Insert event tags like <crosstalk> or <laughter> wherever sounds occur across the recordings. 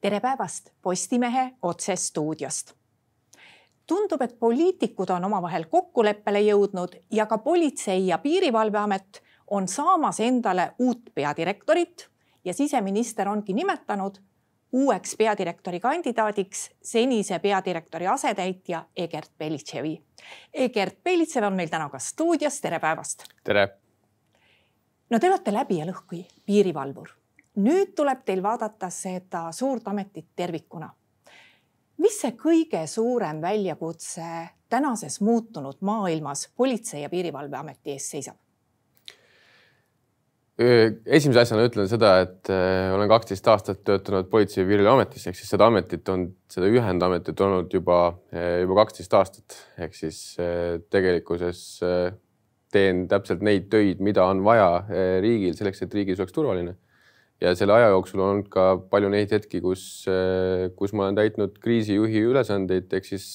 tere päevast Postimehe otsestuudiost. tundub, et poliitikud on omavahel kokkuleppele jõudnud ja ka Politsei- ja Piirivalveamet on saamas endale uut peadirektorit ja siseminister ongi nimetanud uueks peadirektori kandidaadiks senise peadirektori asetäitja Egert Belitševi. Egert Belitšev on meil täna ka stuudios, tere päevast. tere. no te olete läbi ja lõhki piirivalvur. Nüüd tuleb teil vaadata seda suurt ametit tervikuna. mis see kõige suurem väljakutse tänases muutunud maailmas Politsei- ja Piirivalveameti ees seisab? esimese asjana ütlen seda, et olen kaksteist aastat töötanud Politsei- ja Piirivalveametis ehk siis seda ametit on, seda ühendametit olnud juba, juba kaksteist aastat ehk siis tegelikkuses teen täpselt neid töid, mida on vaja riigil selleks, et riigis oleks turvaline. Ja selle aja jooksul on olnud ka palju neid hetki, kus, kus ma olen täitnud kriisijuhi ülesandeid ehk siis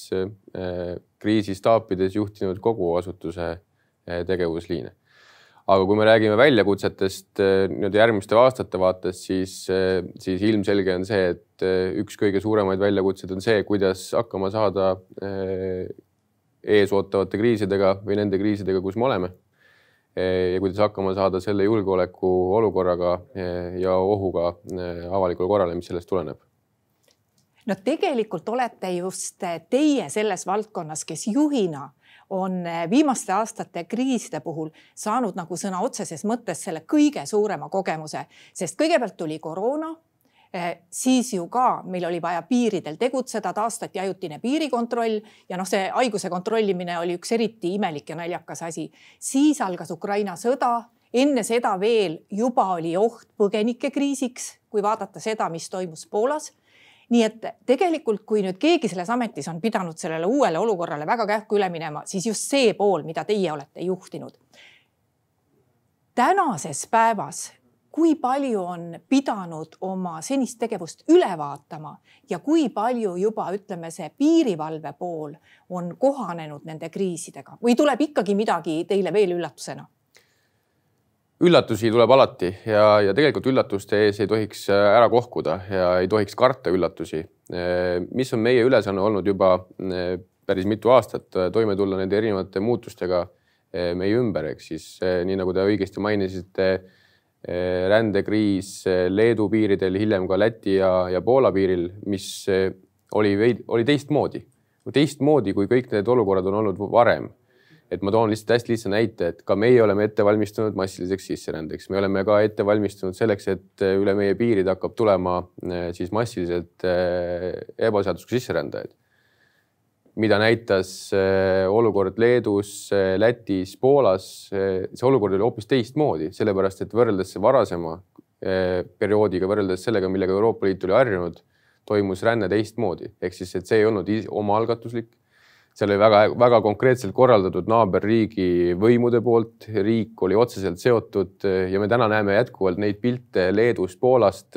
kriisistaapides juhtinud kogu asutuse tegevusliine aga kui me räägime väljakutsetest nii-öelda järgmiste aastate vaates, siis, siis ilmselge on see, et üks kõige suuremaid väljakutseid on see, kuidas hakkama saada ees ootavate kriisidega või nende kriisidega, kus me oleme. Ja kuidas hakkama saada selle julgeolekuolukorraga ja ohuga avalikule korrale, mis sellest tuleneb? No tegelikult olete just teie selles valdkonnas, kes juhina on eh, viimaste aastate kriiside puhul saanud nagu sõna otseses mõttes selle kõige suurema kogemuse, sest kõigepealt tuli koroona eh, siis ju ka meil oli vaja piiridel tegutseda, taastati ajutine piirikontroll ja noh, see haiguse kontrollimine oli üks eriti imelik ja naljakas asi. siis algas Ukraina sõda, enne seda veel juba oli oht põgenikekriisiks, kui vaadata seda, mis toimus Poolas nii et tegelikult, kui nüüd keegi selles ametis on pidanud sellele uuele olukorrale väga kähku üle minema, siis just see pool, mida teie olete juhtinud. tänases päevas, kui palju on pidanud oma senist tegevust üle vaatama ja kui palju juba ütleme, see piirivalve pool on kohanenud nende kriisidega või tuleb ikkagi midagi teile veel üllatusena? üllatusi tuleb alati ja, ja tegelikult üllatuste ees ei tohiks äh, ära kohkuda ja ei tohiks karta üllatusi. Äh, mis on meie ülesanne olnud juba äh, päris mitu aastat, toime tulla nende erinevate muutustega meie ümber, ehk siis nii nagu te õigesti mainisite, rändekriis Leedu piiridel, hiljem ka Läti ja, ja Poola piiril, mis oli veid, oli teistmoodi, teistmoodi kui kõik need olukorrad on olnud varem. Et ma toon lihtsalt hästi lihtsa näite, et ka meie oleme ette valmistunud massiliseks sisserändeks, me oleme ka ette valmistunud selleks, et äh, üle meie piiride hakkab tulema äh, siis massiliselt äh, ebaseaduslikke sisserändajaid. Mida näitas olukord Leedus, Lätis, Poolas, see olukord oli hoopis teistmoodi, sellepärast et võrreldes varasema perioodiga, võrreldes sellega, millega Euroopa Liit oli harjunud, toimus ränne teistmoodi, ehk siis, et see ei olnud omaalgatuslik. Seal oli väga-väga konkreetselt korraldatud naaberriigi võimude poolt, riik oli otseselt seotud ja me täna näeme jätkuvalt neid pilte Leedust, Poolast,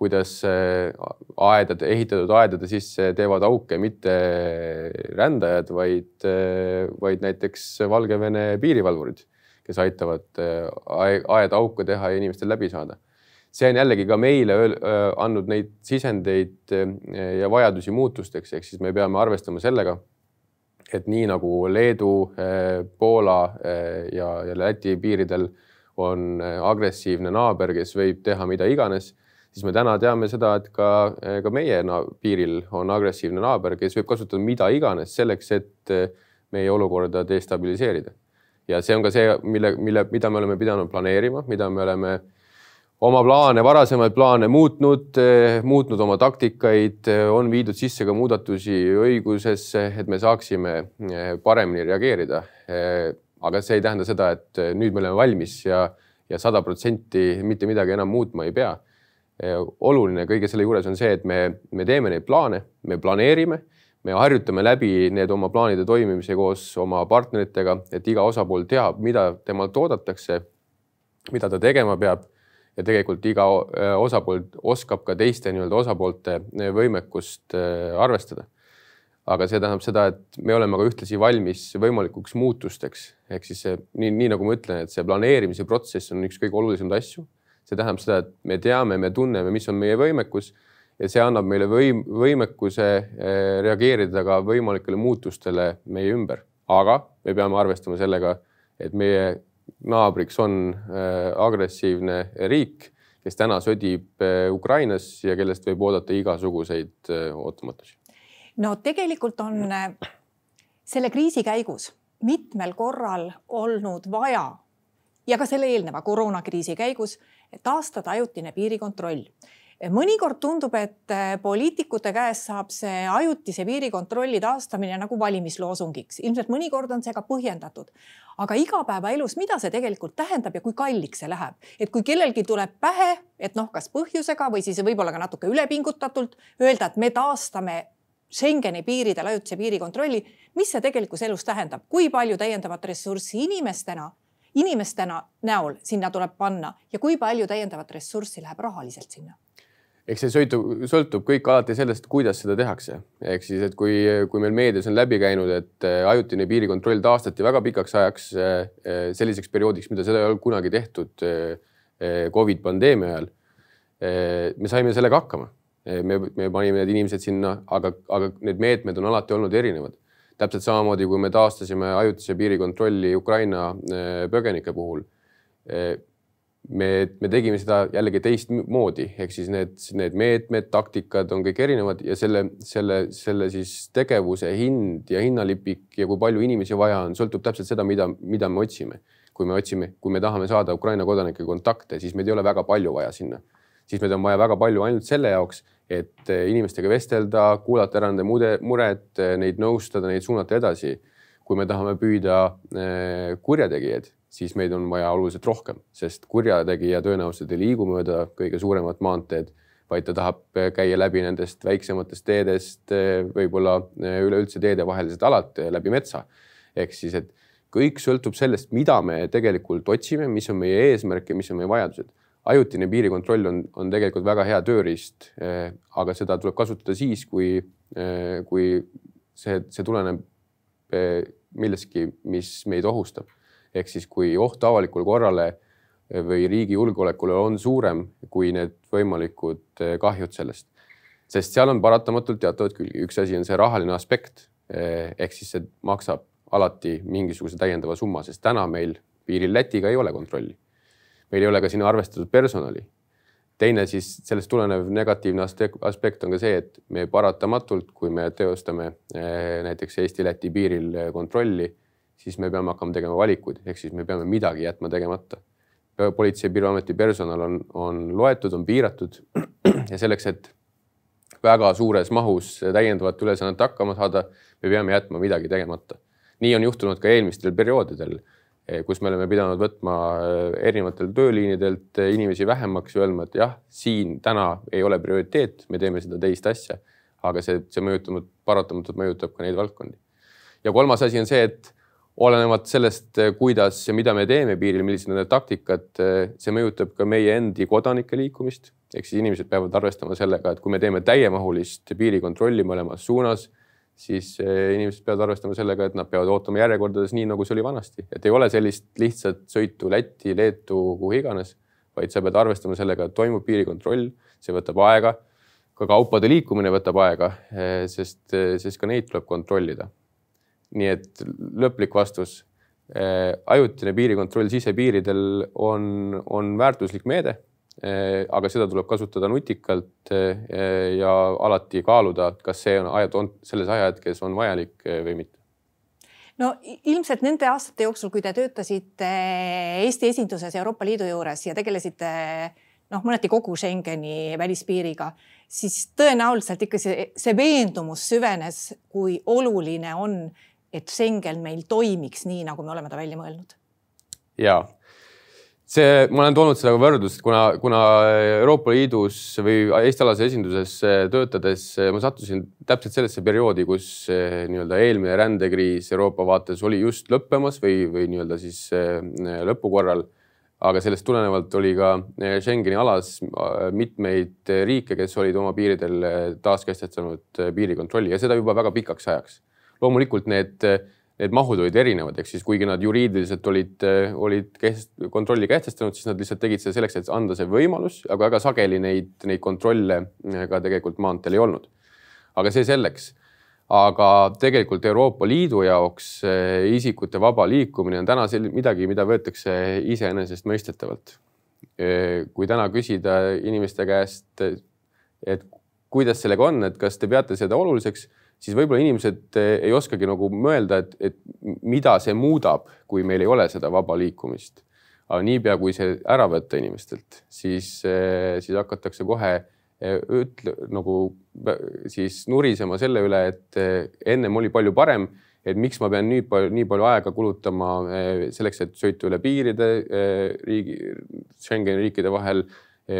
kuidas äh, aedade, ehitatud aedade sisse teevad auke mitte rändajad, vaid, äh, vaid näiteks Valgevene piirivalvurid, kes aitavad äh, aeda auke teha ja inimestel läbi saada. See on jällegi ka meile andnud neid sisendeid ja vajadusi muutusteks, ehk siis me peame arvestama sellega et nii nagu Leedu, Poola ja, ja Läti piiridel on agressiivne naaber, kes võib teha mida iganes, siis me täna teame seda, et ka, ka meie piiril on agressiivne naaber, kes võib kasutada mida iganes selleks, et meie olukorda destabiliseerida. ja see on ka see, mille, mille, mida me oleme pidanud planeerima, mida me oleme oma plaane, varasemaid plaane muutnud, eh, muutnud oma taktikaid, eh, on viidud sisse ka muudatusi õigusesse, et me saaksime eh, paremini reageerida. aga see ei tähenda seda, et nüüd me oleme valmis ja, ja sada protsenti mitte midagi enam muutma ei pea. Oluline kõige selle juures on see, et me, me teeme neid plaane, me planeerime, me harjutame läbi need oma plaanide toimimise koos oma partneritega, et iga osapool teab, mida temalt oodatakse, mida ta tegema peab ja tegelikult iga äh, osapool oskab ka teiste nii-öelda osapoolte äh, võimekust äh, arvestada. aga see tähendab seda, et me oleme ka ühtlasi valmis võimalikuks muutusteks, ehk siis see, nii, nii nagu ma ütlen, et see planeerimise protsess on üks kõige olulisemaid asju. See tähendab seda, et me teame, me tunneme, mis on meie võimekus ja see annab meile võim, võimekuse reageerida ka võimalikele muutustele meie ümber, aga me peame arvestama sellega, et meie naabriks on agressiivne riik, kes täna sõdib Ukrainas ja kellest võib oodata igasuguseid ootamatusi. no tegelikult on selle kriisi käigus mitmel korral olnud vaja ja ka selle eelneva koroonakriisi käigus taastada ajutine piirikontroll. mõnikord tundub, et poliitikute käest saab see ajutise piirikontrolli taastamine nagu valimisloosungiks, ilmselt mõnikord on see ka põhjendatud. aga igapäevaelus, mida see tegelikult tähendab ja kui kalliks see läheb, et kui kellelgi tuleb pähe, et noh, kas põhjusega või siis võib-olla ka natuke ülepingutatult öelda, et me taastame Schengeni piiridel ajutise piirikontrolli, mis see tegelikus elus tähendab, kui palju täiendavat ressurssi inimestena, inimestena näol sinna tuleb panna ja kui palju täiendavat ressurssi läheb rahaliselt sinna? eks see sõltub, sõltub kõik alati sellest, kuidas seda tehakse, ehk siis, et kui, kui meil meedias on läbi käinud, et äh, ajutine piirikontroll taastati väga pikaks ajaks äh, äh, selliseks perioodiks, mida seda ei ole kunagi tehtud Covid pandeemia ajal. me saime sellega hakkama me, me panime need inimesed sinna, aga, aga need meetmed on alati olnud erinevad. Täpselt samamoodi, kui me taastasime ajutise piirikontrolli Ukraina eh, põgenike puhul. Eh, me, me tegime seda jällegi teistmoodi, ehk siis need, need meetmed, taktikad on kõik erinevad ja selle, selle, selle siis tegevuse hind ja hinnalipik ja kui palju inimesi vaja on, sõltub täpselt seda, mida, mida me otsime. kui me otsime, kui me tahame saada Ukraina kodanike kontakte, siis meid ei ole väga palju vaja sinna siis meil on vaja väga palju ainult selle jaoks, et eh, inimestega vestelda, kuulata ära nende mude, mured, eh, neid nõustada, neid suunata edasi. kui me tahame püüda eh, kurjategijaid, siis meid on vaja oluliselt rohkem, sest kurjategija tõenäoliselt ei liigu mööda kõige suuremat maanteed, vaid ta tahab käia läbi nendest väiksematest teedest, võib-olla üleüldse teedevahelised alad läbi metsa. ehk siis, et kõik sõltub sellest, mida me tegelikult otsime, mis on meie eesmärk ja mis on meie vajadused ajutine piirikontroll on, on tegelikult väga hea tööriist, eh, aga seda tuleb kasutada siis, kui, eh, kui see, see tuleneb eh, millestki, mis meid ohustab. ehk siis, kui oht avalikule korrale või riigi julgeolekule on suurem kui need võimalikud kahjud sellest. sest seal on paratamatult teatavad külgi, üks asi on see rahaline aspekt ehk siis see maksab alati mingisuguse täiendava summa, sest täna meil piiril Lätiga ei ole kontrolli meil ei ole ka sinna arvestatud personali. teine siis sellest tulenev negatiivne aspekt on ka see, et me paratamatult, kui me teostame eh, näiteks Eesti-Läti piiril eh, kontrolli, siis me peame hakkama tegema valikuid, ehk siis me peame midagi jätma tegemata. politsei ja Piirivalveameti personal on, on loetud, on piiratud <clears throat> ja selleks, et väga suures mahus täiendavat ülesannet hakkama saada, me peame jätma midagi tegemata. nii on juhtunud ka eelmistel perioodidel kus me oleme pidanud võtma eh, erinevatel tööliinidelt eh, inimesi vähemaks ja öelma, et jah, siin täna ei ole prioriteet, me teeme seda teist asja. aga see, see mõjutab, paratamatult mõjutab ka neid valdkondi. ja kolmas asi on see, et olenevalt sellest, kuidas ja mida me teeme piiril, millised on need taktikad, see mõjutab ka meie endi kodanike liikumist. ehk siis inimesed peavad arvestama sellega, et kui me teeme täiemahulist piirikontrolli mõlemas suunas siis eh, inimesed peavad arvestama sellega, et nad peavad ootama järjekordades nii, nagu see oli vanasti, et ei ole sellist lihtsat sõitu Lätti, Leetu, kuhu iganes, vaid sa pead arvestama sellega, et toimub piirikontroll, see võtab aega. ka kaupade liikumine võtab aega, eh, sest, eh, sest ka neid tuleb kontrollida. nii et lõplik vastus. ajutine piirikontroll sisepiiridel on, on väärtuslik meede aga seda tuleb kasutada nutikalt äh, ja alati kaaluda, kas see on on selles ajahetkes on vajalik äh, või mitte no ilmselt nende aastate jooksul, kui te töötasite Eesti esinduses Euroopa Liidu juures ja tegelesite noh, mõneti kogu Schengeni välispiiriga, siis tõenäoliselt ikka see, see veendumus süvenes, kui oluline on, et Schengen meil toimiks nii, nagu me oleme ta välja mõelnud. ja see, ma olen toonud seda võrdlust, kuna, kuna Euroopa Liidus või Eesti-alases esinduses töötades ma sattusin täpselt sellesse perioodi, kus eh, nii-öelda eelmine rändekriis Euroopa vaates oli just lõppemas või, või nii-öelda siis eh, lõpukorral. aga sellest tulenevalt oli ka eh, Schengeni alas mitmeid riike, kes olid oma piiridel taaskehtestanud piirikontrolli ja seda juba väga pikaks ajaks. loomulikult need need mahud olid erinevad, ehk siis kuigi nad juriidiliselt olid, olid kehtest, kontrolli kehtestanud, siis nad lihtsalt tegid seda selleks, et anda see võimalus, aga väga sageli neid, neid kontrolle ka tegelikult maanteel ei olnud. aga see selleks. aga tegelikult Euroopa Liidu jaoks isikute vaba liikumine on täna midagi, mida võetakse iseenesestmõistetavalt. kui täna küsida inimeste käest, et kuidas sellega on, et kas te peate seda oluliseks siis võib-olla inimesed eh, ei oskagi nagu mõelda, et, et mida see muudab, kui meil ei ole seda vaba liikumist. aga niipea, kui see ära võtta inimestelt, siis, eh, siis hakatakse kohe eh, ütle nagu siis nurisema selle üle, et ennem oli palju parem, et miks ma pean nii palju, nii palju aega kulutama selleks, et sõita üle piiride riigi, Schengeni riikide vahel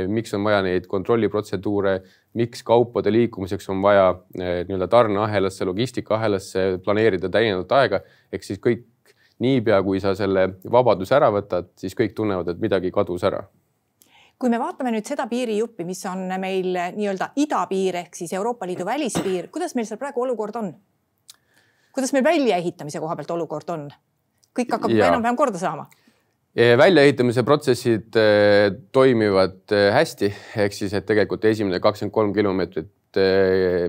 miks on vaja neid kontrolliprotseduure, miks kaupade liikumiseks on vaja eh, nii-öelda tarneahelasse, logistikaahelasse planeerida täiendavat aega, ehk siis kõik niipea, kui sa selle vabaduse ära võtad, siis kõik tunnevad, et midagi kadus ära kui me vaatame nüüd seda piirijuppi, mis on meil nii-öelda idapiir ehk siis Euroopa Liidu välispiir, kuidas meil seal praegu olukord on? kuidas meil väljaehitamise koha pealt olukord on? kõik hakkab enam-vähem korda saama väljaehitamise protsessid toimivad hästi, ehk siis, et tegelikult esimene kakskümmend kolm kilomeetrit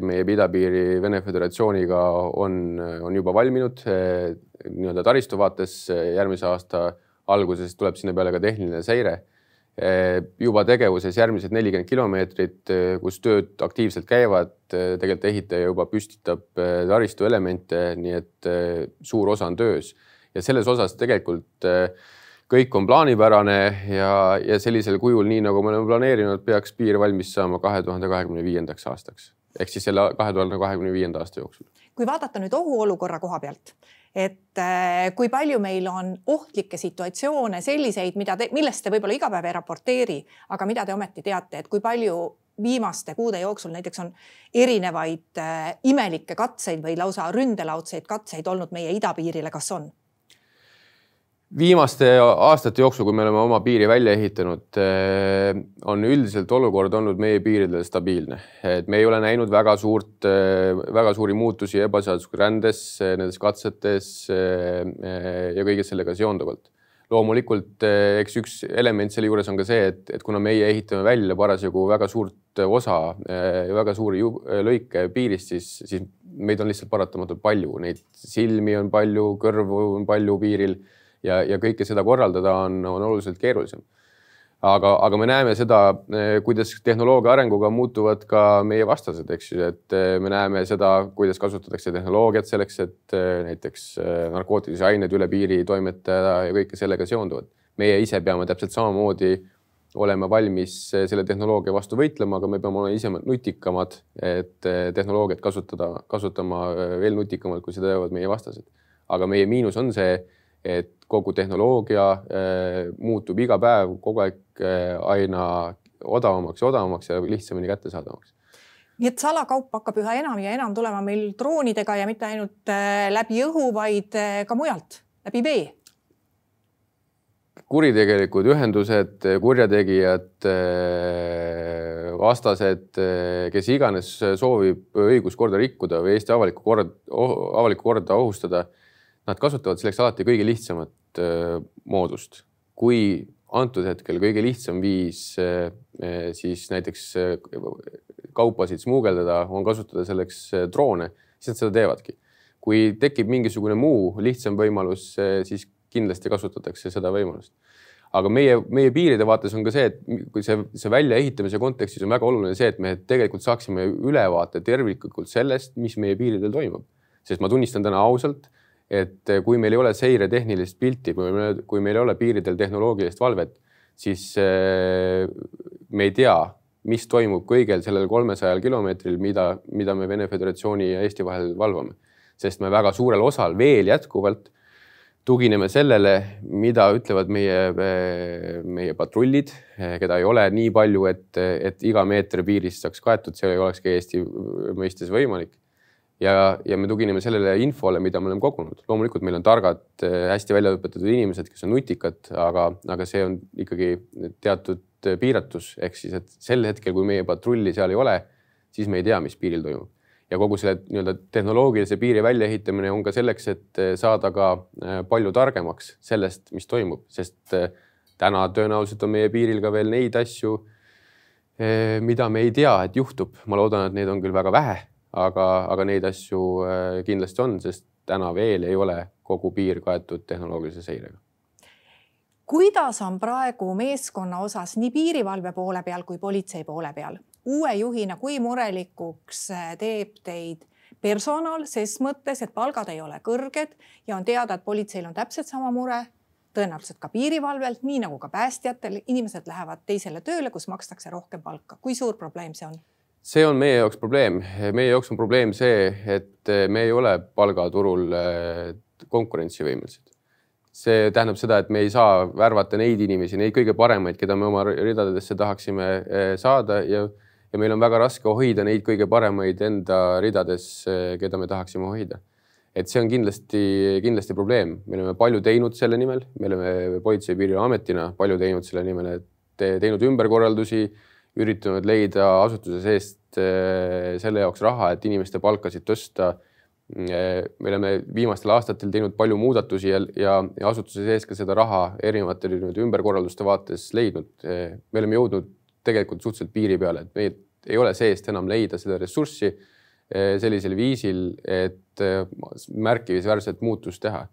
meie idapiiri Vene Föderatsiooniga on, on juba valminud nii-öelda taristu vaates. järgmise aasta alguses tuleb sinna peale ka tehniline seire. juba tegevuses järgmised nelikümmend kilomeetrit, kus tööd aktiivselt käivad, tegelikult ehitaja juba püstitab taristu elemente, nii et suur osa on töös ja selles osas tegelikult äh, kõik on plaanipärane ja, ja sellisel kujul, nii nagu me oleme planeerinud, peaks piir valmis saama kahe tuhande kahekümne viiendaks aastaks ehk siis selle kahe tuhande kahekümne viienda aasta jooksul. kui vaadata nüüd ohuolukorra koha pealt, et äh, kui palju meil on ohtlikke situatsioone, selliseid, mida te, millest te võib-olla iga päev ei raporteeri, aga mida te ometi teate, et kui palju viimaste kuude jooksul näiteks on erinevaid äh, imelikke katseid või lausa ründelaudseid katseid olnud meie idapiirile, kas on? Viimaste aastate jooksul, kui me oleme oma piiri välja ehitanud, eh, on üldiselt olukord olnud meie piiridel stabiilne, et me ei ole näinud väga suurt, eh, väga suuri muutusi ebaseaduslikus rändes, eh, nendes katsetes ja kõige sellega seonduvalt. loomulikult, eks üks element selle juures on ka see, et, et kuna meie ehitame välja parasjagu väga suurt osa ja väga suuri lõike piirist, siis, siis meid on lihtsalt paratamatult palju, neid silmi on palju, kõrvu on palju piiril ja, ja kõike seda korraldada on, on oluliselt keerulisem. aga, aga me näeme seda, eh, kuidas tehnoloogia arenguga muutuvad ka meie vastased, eks ju, et eh, me näeme seda, kuidas kasutatakse tehnoloogiat selleks, et eh, näiteks narkootilisi aineid üle piiri toimetada ja kõike sellega seonduvat. meie ise peame täpselt samamoodi olema valmis selle tehnoloogia vastu võitlema, aga me peame olema ise nutikamad, et tehnoloogiat kasutada, kasutama veel nutikamalt, kui seda teevad meie vastased. aga meie miinus on see, et kogu tehnoloogia äh, muutub iga päev kogu aeg äh, aina odavamaks ja odavamaks ja lihtsamini kättesaadavaks nii et salakaup hakkab üha enam ja enam tulema meil droonidega ja mitte ainult äh, läbi õhu, vaid ka mujalt, läbi vee. kuritegelikud ühendused, kurjategijad, vastased, kes iganes soovib õiguskorda rikkuda või Eesti avalikku korda, avalikku korda ohustada Nad kasutavad selleks alati kõige lihtsamat äh, moodust. kui antud hetkel kõige lihtsam viis äh, äh, siis näiteks kaupasid smuugeldada, on kasutada selleks droone, siis nad seda teevadki. kui tekib mingisugune muu lihtsam võimalus, siis kindlasti kasutatakse seda võimalust aga meie, meie piiride vaates on ka see, et kui see, see väljaehitamise kontekstis on väga oluline see, et me tegelikult saaksime ülevaate terviklikult sellest, mis meie piiridel toimub. sest ma tunnistan täna ausalt, et eh, kui meil ei ole seiretehnilist pilti, kui meil, kui meil ei ole piiridel tehnoloogilist valvet, siis eh, me ei tea, mis toimub kõigel sellel kolmesajal kilomeetril, mida, mida me Vene Föderatsiooni ja Eesti vahel valvame. sest me väga suurel osal veel jätkuvalt tugineme sellele, mida ütlevad meie, eh, meie patrullid, keda ei ole nii palju, et, et iga meeter piirist saaks kaetud, see ei olekski Eesti mõistes võimalik ja, ja me tugineme sellele infole, mida me oleme kogunud. loomulikult meil on targad, äh, hästi välja õpetatud inimesed, kes on nutikad, aga, aga see on ikkagi teatud piiratus, ehk siis, et sel hetkel, kui meie patrulli seal ei ole, siis me ei tea, mis piiril toimub. ja kogu selle nii-öelda tehnoloogilise piiri väljaehitamine on ka selleks, et saada ka palju targemaks sellest, mis toimub, sest täna tõenäoliselt on meie piiril ka veel neid asju, mida me ei tea, et juhtub. ma loodan, et neid on küll väga vähe, aga, aga neid asju kindlasti on, sest täna veel ei ole kogu piir kaetud tehnoloogilise seirega kuidas on praegu meeskonna osas nii piirivalve poole peal kui politsei poole peal? uue juhina, kui murelikuks teeb teid personal ses mõttes, et palgad ei ole kõrged ja on teada, et politseil on täpselt sama mure, tõenäoliselt ka piirivalvel, nii nagu ka päästjatel, inimesed lähevad teisele tööle, kus makstakse rohkem palka. kui suur probleem see on? See on meie jaoks probleem, meie jaoks on probleem see, et me ei ole palgaturul eh, konkurentsivõimelised. See tähendab seda, et me ei saa värvata neid inimesi, neid kõige paremaid, keda me oma ridadesse tahaksime eh, saada ja, ja meil on väga raske hoida neid kõige paremaid enda ridades, eh, keda me tahaksime hoida. et see on kindlasti, kindlasti probleem, me oleme palju teinud selle nimel, me oleme Politsei- ja Piirivalveametina palju teinud selle nimel, et teinud ümberkorraldusi, üritanud leida asutuse seest eh, selle jaoks raha, et inimeste palkasid tõsta me oleme viimastel aastatel teinud palju muudatusi ja, ja, ja asutuse sees ka seda raha erinevate nii-öelda ümberkorralduste vaates leidnud. me oleme jõudnud tegelikult suhteliselt piiri peale, et meil ei ole seest enam leida seda ressurssi eh, sellisel viisil, et eh, märkimisväärset muutust teha,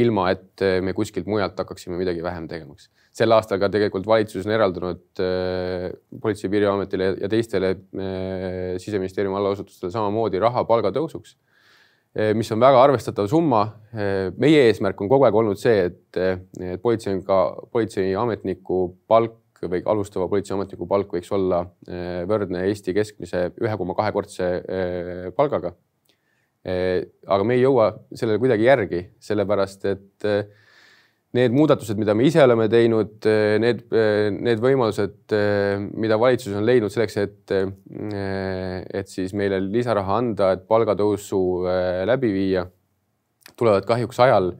ilma et eh, me kuskilt mujalt hakkaksime midagi vähem tegemaks. sel aastal ka tegelikult valitsus on eraldanud Politsei- ja Piirivalveametile ja teistele siseministeeriumi allasutustele samamoodi raha palgatõusuks Eh, mis on väga arvestatav summa. Meie eesmärk on kogu aeg olnud see, et, et politsei ka, politseiametniku palk või alustava politseiametniku palk võiks olla võrdne Eesti keskmise ühe koma kahekordse palgaga. aga me ei jõua sellele kuidagi järgi, sellepärast et need muudatused, mida me ise oleme teinud, need, need võimalused, mida valitsus on leidnud selleks, et, et siis meile lisaraha anda, et palgatõusu läbi viia, tulevad kahjuks ajal,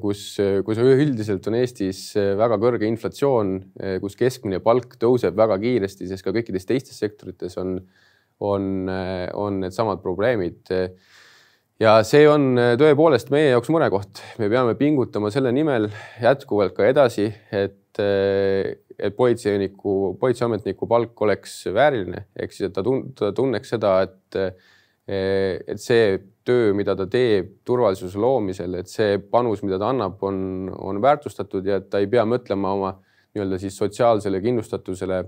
kus, kus üldiselt on Eestis väga kõrge inflatsioon, kus keskmine palk tõuseb väga kiiresti, sest ka kõikides teistes sektorites on, on, on needsamad probleemid ja see on äh, tõepoolest meie jaoks murekoht, me peame pingutama selle nimel jätkuvalt ka edasi, et, äh, et politseiniku, politseiametniku palk oleks vääriline, ehk siis, et ta, tun, ta tunneks seda, et, äh, et see töö, mida ta teeb turvalisuse loomisel, et see panus, mida ta annab, on, on väärtustatud ja et ta ei pea mõtlema oma nii-öelda siis sotsiaalsele kindlustatusele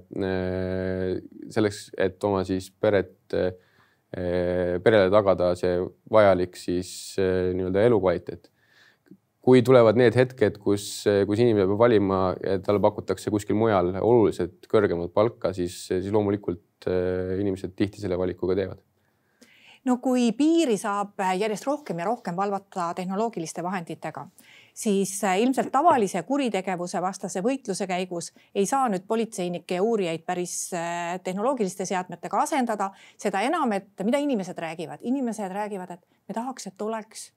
selleks, et oma siis peret perele tagada see vajalik siis eh, nii-öelda elukvaliteet. kui tulevad need hetked, kus, eh, kus inimene peab valima ja talle pakutakse kuskil mujal oluliselt kõrgemat palka, siis, siis loomulikult inimesed tihti selle valiku ka teevad no kui piiri saab järjest rohkem ja rohkem valvata tehnoloogiliste vahenditega, siis äh, ilmselt tavalise kuritegevuse vastase võitluse käigus ei saa nüüd politseinikke ja uurijaid päris äh, tehnoloogiliste seadmetega asendada. seda enam, et mida inimesed räägivad, inimesed räägivad, et me tahaks, et oleks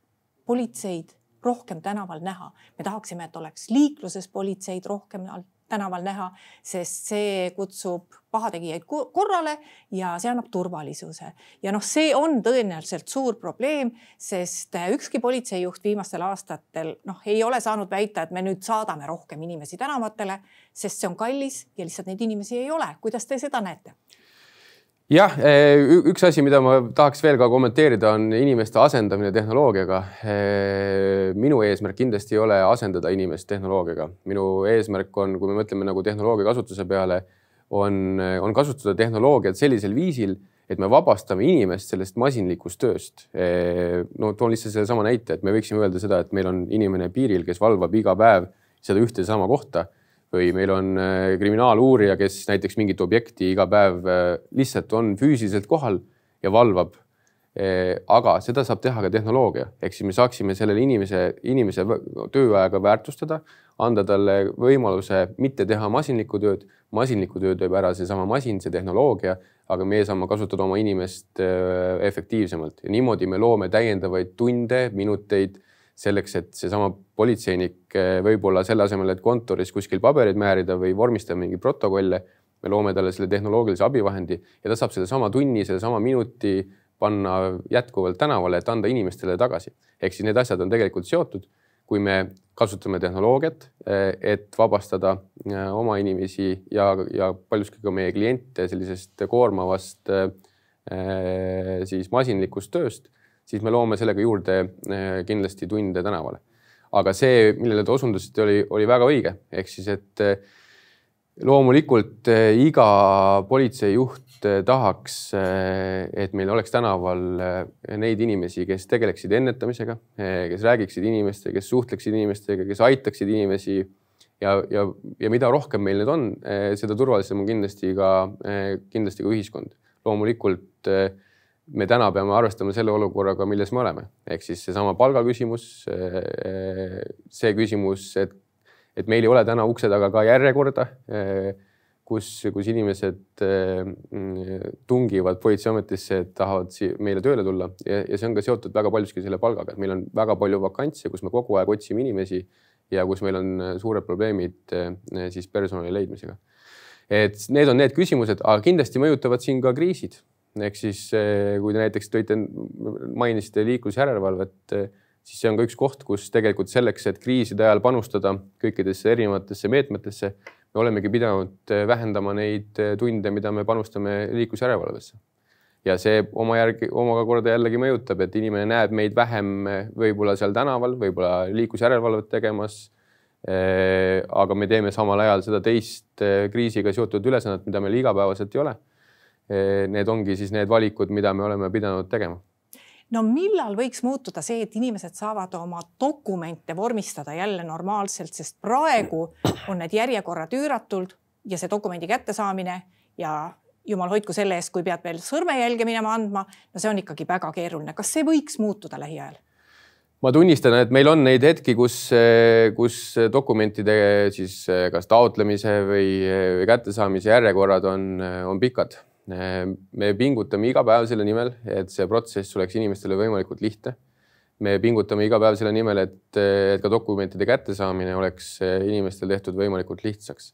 politseid rohkem tänaval näha, me tahaksime, et oleks liikluses politseid rohkem tänaval näha, sest see kutsub pahategijaid korrale ja see annab turvalisuse. ja noh, see on tõenäoliselt suur probleem, sest ükski politseijuht viimastel aastatel noh, ei ole saanud väita, et me nüüd saadame rohkem inimesi tänavatele, sest see on kallis ja lihtsalt neid inimesi ei ole. kuidas te seda näete? Jah, eh, üks asi, mida ma tahaks veel ka kommenteerida, on inimeste asendamine tehnoloogiaga. Eh, minu eesmärk kindlasti ei ole asendada inimest tehnoloogiaga. minu eesmärk on, kui me mõtleme nagu tehnoloogia kasutuse peale, on, on kasutada tehnoloogiat sellisel viisil, et me vabastame inimest sellest masinlikust tööst. Eh, no toon lihtsalt sellesama näite, et me võiksime öelda seda, et meil on inimene piiril, kes valvab iga päev seda ühte sama kohta või meil on äh, kriminaaluurija, kes näiteks mingit objekti iga päev äh, lihtsalt on füüsiliselt kohal ja valvab. Äh, aga seda saab teha ka tehnoloogia, ehk siis me saaksime sellele inimese, inimese tööajaga väärtustada, anda talle võimaluse mitte teha masinlikku tööd. masinlikku tööd teeb ära seesama masin, see tehnoloogia, aga meie saame kasutada oma inimest efektiivsemalt ja niimoodi me loome täiendavaid tunde, minuteid selleks, et seesama politseinik eh, võib-olla selle asemel, et kontoris kuskil pabereid määrida või vormistada mingeid protokolle, me loome talle selle tehnoloogilise abivahendi ja ta saab sellesama tunni, sellesama minuti panna jätkuvalt tänavale, et anda inimestele tagasi. ehk siis need asjad on tegelikult seotud. kui me kasutame tehnoloogiat, et vabastada oma inimesi ja, ja paljuski ka meie kliente sellisest koormavast siis masinlikust tööst, siis me loome sellega juurde kindlasti tunde tänavale. aga see, millele te osundasite, oli, oli väga õige, ehk siis, et loomulikult eh, iga politseijuht eh, tahaks, eh, et meil oleks tänaval neid inimesi, kes tegeleksid ennetamisega, kes räägiksid inimestega, kes suhtleksid inimestega, kes aitaksid inimesi ja, ja, ja mida rohkem meil neid on, seda turvalisem on kindlasti ka, kindlasti ka ühiskond. loomulikult me täna peame arvestama selle olukorraga, milles me oleme, ehk siis seesama palgaküsimus, see küsimus, et et meil ei ole täna ukse taga ka järjekorda, kus, kus inimesed tungivad politseiametisse, et tahavad meile tööle tulla ja, ja see on ka seotud väga paljuski selle palgaga, et meil on väga palju vakantse, kus me kogu aeg otsime inimesi ja kus meil on suured probleemid siis personali leidmisega. et need on need küsimused, aga kindlasti mõjutavad siin ka kriisid. Ehk siis kui te näiteks tõite, mainisite liiklusjärelevalvet siis see on ka üks koht, kus tegelikult selleks, et kriiside ajal panustada kõikidesse erinevatesse meetmetesse, me olemegi pidanud eh, vähendama neid eh, tunde, mida me panustame liiklusjärelevalvesse. ja see oma järgi, omakorda jällegi mõjutab, et inimene näeb meid vähem eh, võib-olla seal tänaval, võib-olla liiklusjärelevalvet tegemas. aga me teeme samal ajal seda teist kriisiga seotud ülesannet, mida meil igapäevaselt ei ole. Need ongi siis need valikud, mida me oleme pidanud tegema no millal võiks muutuda see, et inimesed saavad oma dokumente vormistada jälle normaalselt, sest praegu on need järjekorrad üüratud ja see dokumendi kättesaamine ja jumal hoidku selle eest, kui pead veel sõrmejälge minema andma, no see on ikkagi väga keeruline. kas see võiks muutuda lähiajal? ma tunnistan, et meil on neid hetki, kus, kus dokumentide siis kas taotlemise või, või kättesaamise järjekorrad on, on pikad me pingutame iga päev selle nimel, et see protsess oleks inimestele võimalikult lihtne. me pingutame iga päev selle nimel, et, et ka dokumentide kättesaamine oleks inimestel tehtud võimalikult lihtsaks.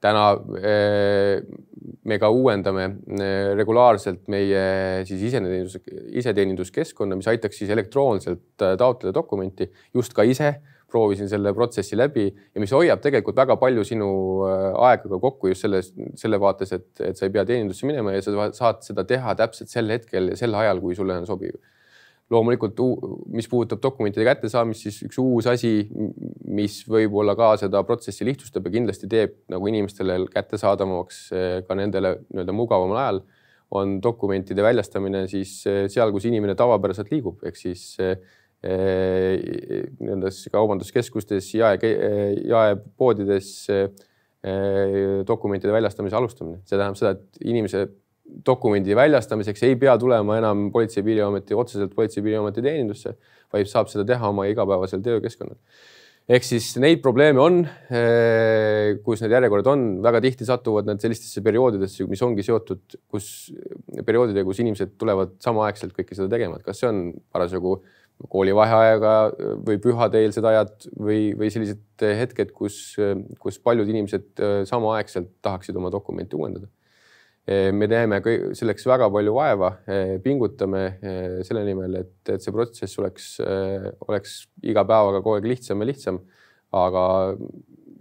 täna eh, me ka uuendame eh, regulaarselt meie siis iseteenindus, iseteeninduskeskkonda, mis aitaks siis elektrooniliselt taotleda dokumenti just ka ise proovisin selle protsessi läbi ja mis hoiab tegelikult väga palju sinu äh, aega ka kokku just selles, selle vaates, et, et sa ei pea teenindusse minema ja sa saad seda teha täpselt sel hetkel ja sel ajal, kui sulle on sobiv. loomulikult, mis puudutab dokumentide kättesaamist, siis üks uus asi, mis võib-olla ka seda protsessi lihtsustab ja kindlasti teeb nagu inimestele kättesaadavamaks äh, ka nendele nii-öelda mugavamal ajal, on dokumentide väljastamine siis äh, seal, kus inimene tavapäraselt liigub, ehk siis nendes kaubanduskeskustes, jae, jaepoodides dokumentide väljastamise alustamine. see tähendab seda, et inimese dokumendi väljastamiseks ei pea tulema enam Politsei- ja Piirivalveameti, otseselt Politsei- ja Piirivalveameti teenindusse, vaid saab seda teha oma igapäevasel töökeskkonnal. ehk siis neid probleeme on, kus need järjekorrad on, väga tihti satuvad nad sellistesse perioodidesse, mis ongi seotud, kus perioodidega, kus inimesed tulevad samaaegselt kõike seda tegema, et kas see on parasjagu äh, koolivaheaega või pühadeelsed ajad või, või sellised hetked, kus, kus paljud inimesed äh, samaaegselt tahaksid oma dokumenti uuendada. Äh, me teeme selleks väga palju vaeva, äh, pingutame selle nimel, et, et see protsess oleks, oleks iga päevaga kogu aeg lihtsam ja lihtsam. aga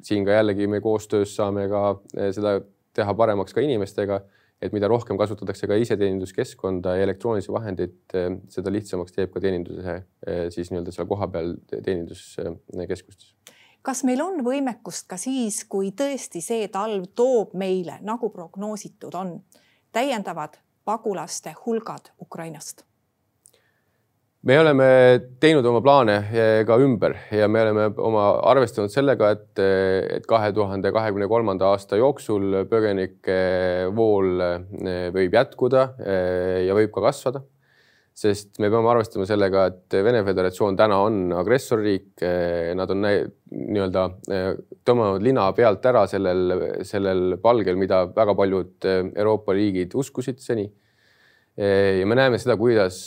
siin ka jällegi me koostöös saame ka seda teha paremaks ka inimestega et mida rohkem kasutatakse ka iseteeninduskeskkonda ja elektroonilisi vahendeid, eh, seda lihtsamaks teeb ka teeninduse eh, siis nii-öelda seal kohapeal teeninduskeskustes. kas meil on võimekust ka siis, kui tõesti see talv toob meile, nagu prognoositud on, täiendavad pagulaste hulgad Ukrainast? Me oleme teinud oma plaane eh, ka ümber ja me oleme oma arvestanud sellega, et, et kahe tuhande kahekümne kolmanda aasta jooksul põgenike vool eh, võib jätkuda eh, ja võib ka kasvada. sest me peame arvestama sellega, et Vene Föderatsioon täna on agressorriik, nad on nii-öelda tõmmanud lina pealt ära sellel, sellel palgel, mida väga paljud Euroopa riigid uskusid seni. ja me näeme seda, kuidas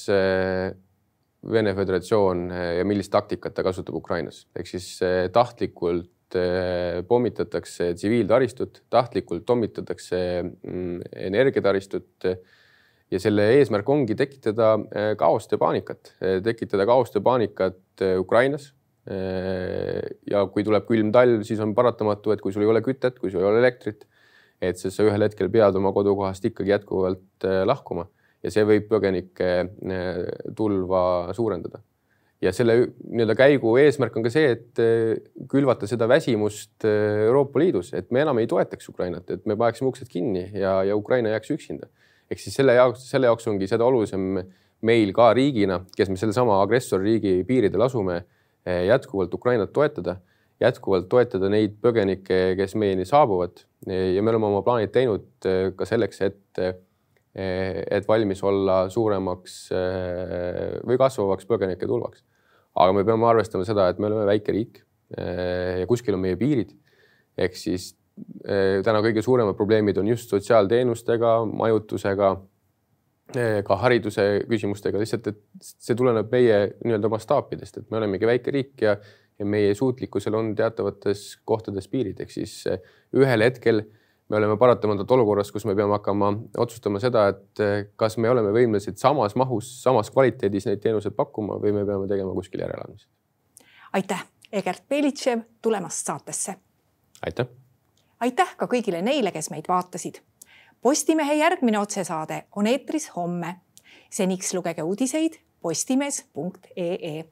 Vene Föderatsioon eh, ja millist taktikat ta kasutab Ukrainas, ehk siis eh, tahtlikult eh, pommitatakse tsiviiltaristut, tahtlikult pommitatakse mm, energiataristut ja selle eesmärk ongi tekitada kaost ja paanikat, tekitada kaost ja paanikat Ukrainas ja kui tuleb külm talv, siis on paratamatu, et kui sul ei ole kütet, kui sul ei ole elektrit, et siis sa ühel hetkel pead oma kodukohast ikkagi jätkuvalt lahkuma ja see võib põgenike tulva suurendada ja selle nii-öelda käigu eesmärk on ka see, et eh, külvata seda väsimust eh, Euroopa Liidus, et me enam ei toetaks Ukrainat, et me paneksime uksed kinni ja, ja Ukraina jääks üksinda. ehk siis selle jaoks, selle jaoks ongi seda olulisem meil ka riigina, kes me sellesama agressorriigi piiridel asume, jätkuvalt Ukrainat toetada, jätkuvalt toetada neid põgenikke, kes meieni saabuvad ja me oleme oma plaanid teinud ka selleks, et et valmis olla suuremaks või kasvavaks põgenike tulvaks. Aga me peame arvestama seda, et me oleme väike riik eh, ja kuskil on meie piirid. ehk siis eh, täna kõige suuremad probleemid on just sotsiaalteenustega, majutusega, eh, ka hariduse küsimustega, lihtsalt, et see tuleneb meie nii-öelda mastaapidest, et me olemegi väike riik ja, ja meie suutlikkusel on teatavates kohtades piirid, ehk siis ühel hetkel me oleme paratamatult olukorras, kus me peame hakkama otsustama seda, et eh, kas me oleme võimelised samas mahus, samas kvaliteedis neid teenuseid pakkuma või me peame tegema kuskil järeleandmisi. aitäh, Egert Belitšev tulemast saatesse. aitäh. aitäh ka kõigile neile, kes meid vaatasid. Postimehe järgmine otsesaade on eetris homme. seniks lugege uudiseid postimees.ee